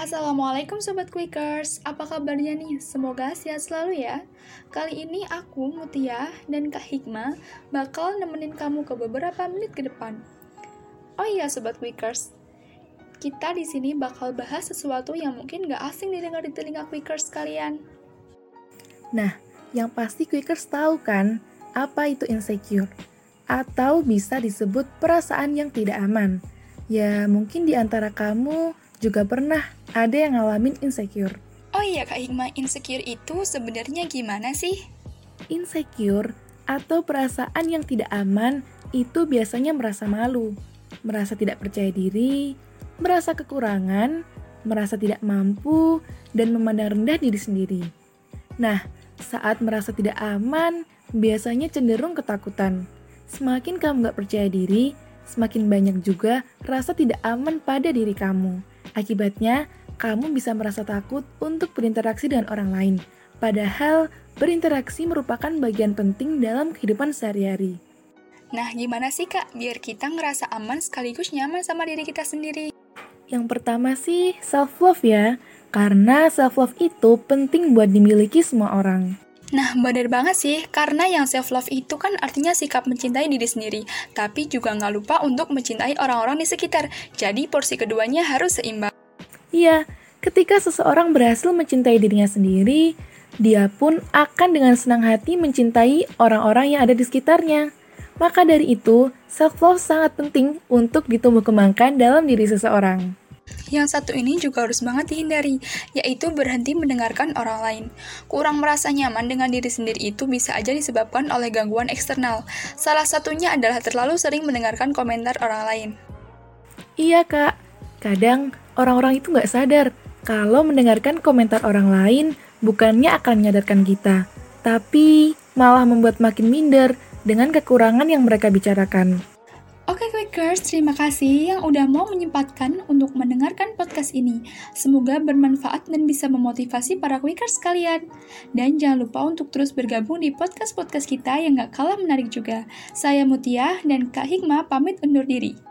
Assalamualaikum Sobat Quickers, apa kabarnya nih? Semoga sehat selalu ya. Kali ini aku, Mutia, dan Kak Hikmah bakal nemenin kamu ke beberapa menit ke depan. Oh iya Sobat Quickers, kita di sini bakal bahas sesuatu yang mungkin gak asing didengar di telinga Quickers kalian. Nah, yang pasti Quickers tahu kan apa itu insecure? Atau bisa disebut perasaan yang tidak aman. Ya, mungkin di antara kamu juga pernah ada yang ngalamin insecure. Oh iya Kak Hikmah, insecure itu sebenarnya gimana sih? Insecure atau perasaan yang tidak aman itu biasanya merasa malu, merasa tidak percaya diri, merasa kekurangan, merasa tidak mampu, dan memandang rendah diri sendiri. Nah, saat merasa tidak aman, biasanya cenderung ketakutan. Semakin kamu gak percaya diri, semakin banyak juga rasa tidak aman pada diri kamu. Akibatnya, kamu bisa merasa takut untuk berinteraksi dengan orang lain, padahal berinteraksi merupakan bagian penting dalam kehidupan sehari-hari. Nah, gimana sih Kak biar kita ngerasa aman sekaligus nyaman sama diri kita sendiri? Yang pertama sih self-love ya, karena self-love itu penting buat dimiliki semua orang. Nah, benar banget sih, karena yang self-love itu kan artinya sikap mencintai diri sendiri, tapi juga nggak lupa untuk mencintai orang-orang di sekitar, jadi porsi keduanya harus seimbang. Iya, ketika seseorang berhasil mencintai dirinya sendiri, dia pun akan dengan senang hati mencintai orang-orang yang ada di sekitarnya. Maka dari itu, self-love sangat penting untuk ditumbuh kembangkan dalam diri seseorang. Yang satu ini juga harus banget dihindari, yaitu berhenti mendengarkan orang lain. Kurang merasa nyaman dengan diri sendiri itu bisa aja disebabkan oleh gangguan eksternal. Salah satunya adalah terlalu sering mendengarkan komentar orang lain. Iya kak, kadang orang-orang itu nggak sadar kalau mendengarkan komentar orang lain bukannya akan menyadarkan kita, tapi malah membuat makin minder dengan kekurangan yang mereka bicarakan. Quickers, terima kasih yang udah mau menyempatkan untuk mendengarkan podcast ini. Semoga bermanfaat dan bisa memotivasi para Quickers kalian. Dan jangan lupa untuk terus bergabung di podcast-podcast kita yang gak kalah menarik juga. Saya Mutia dan Kak Hikmah pamit undur diri.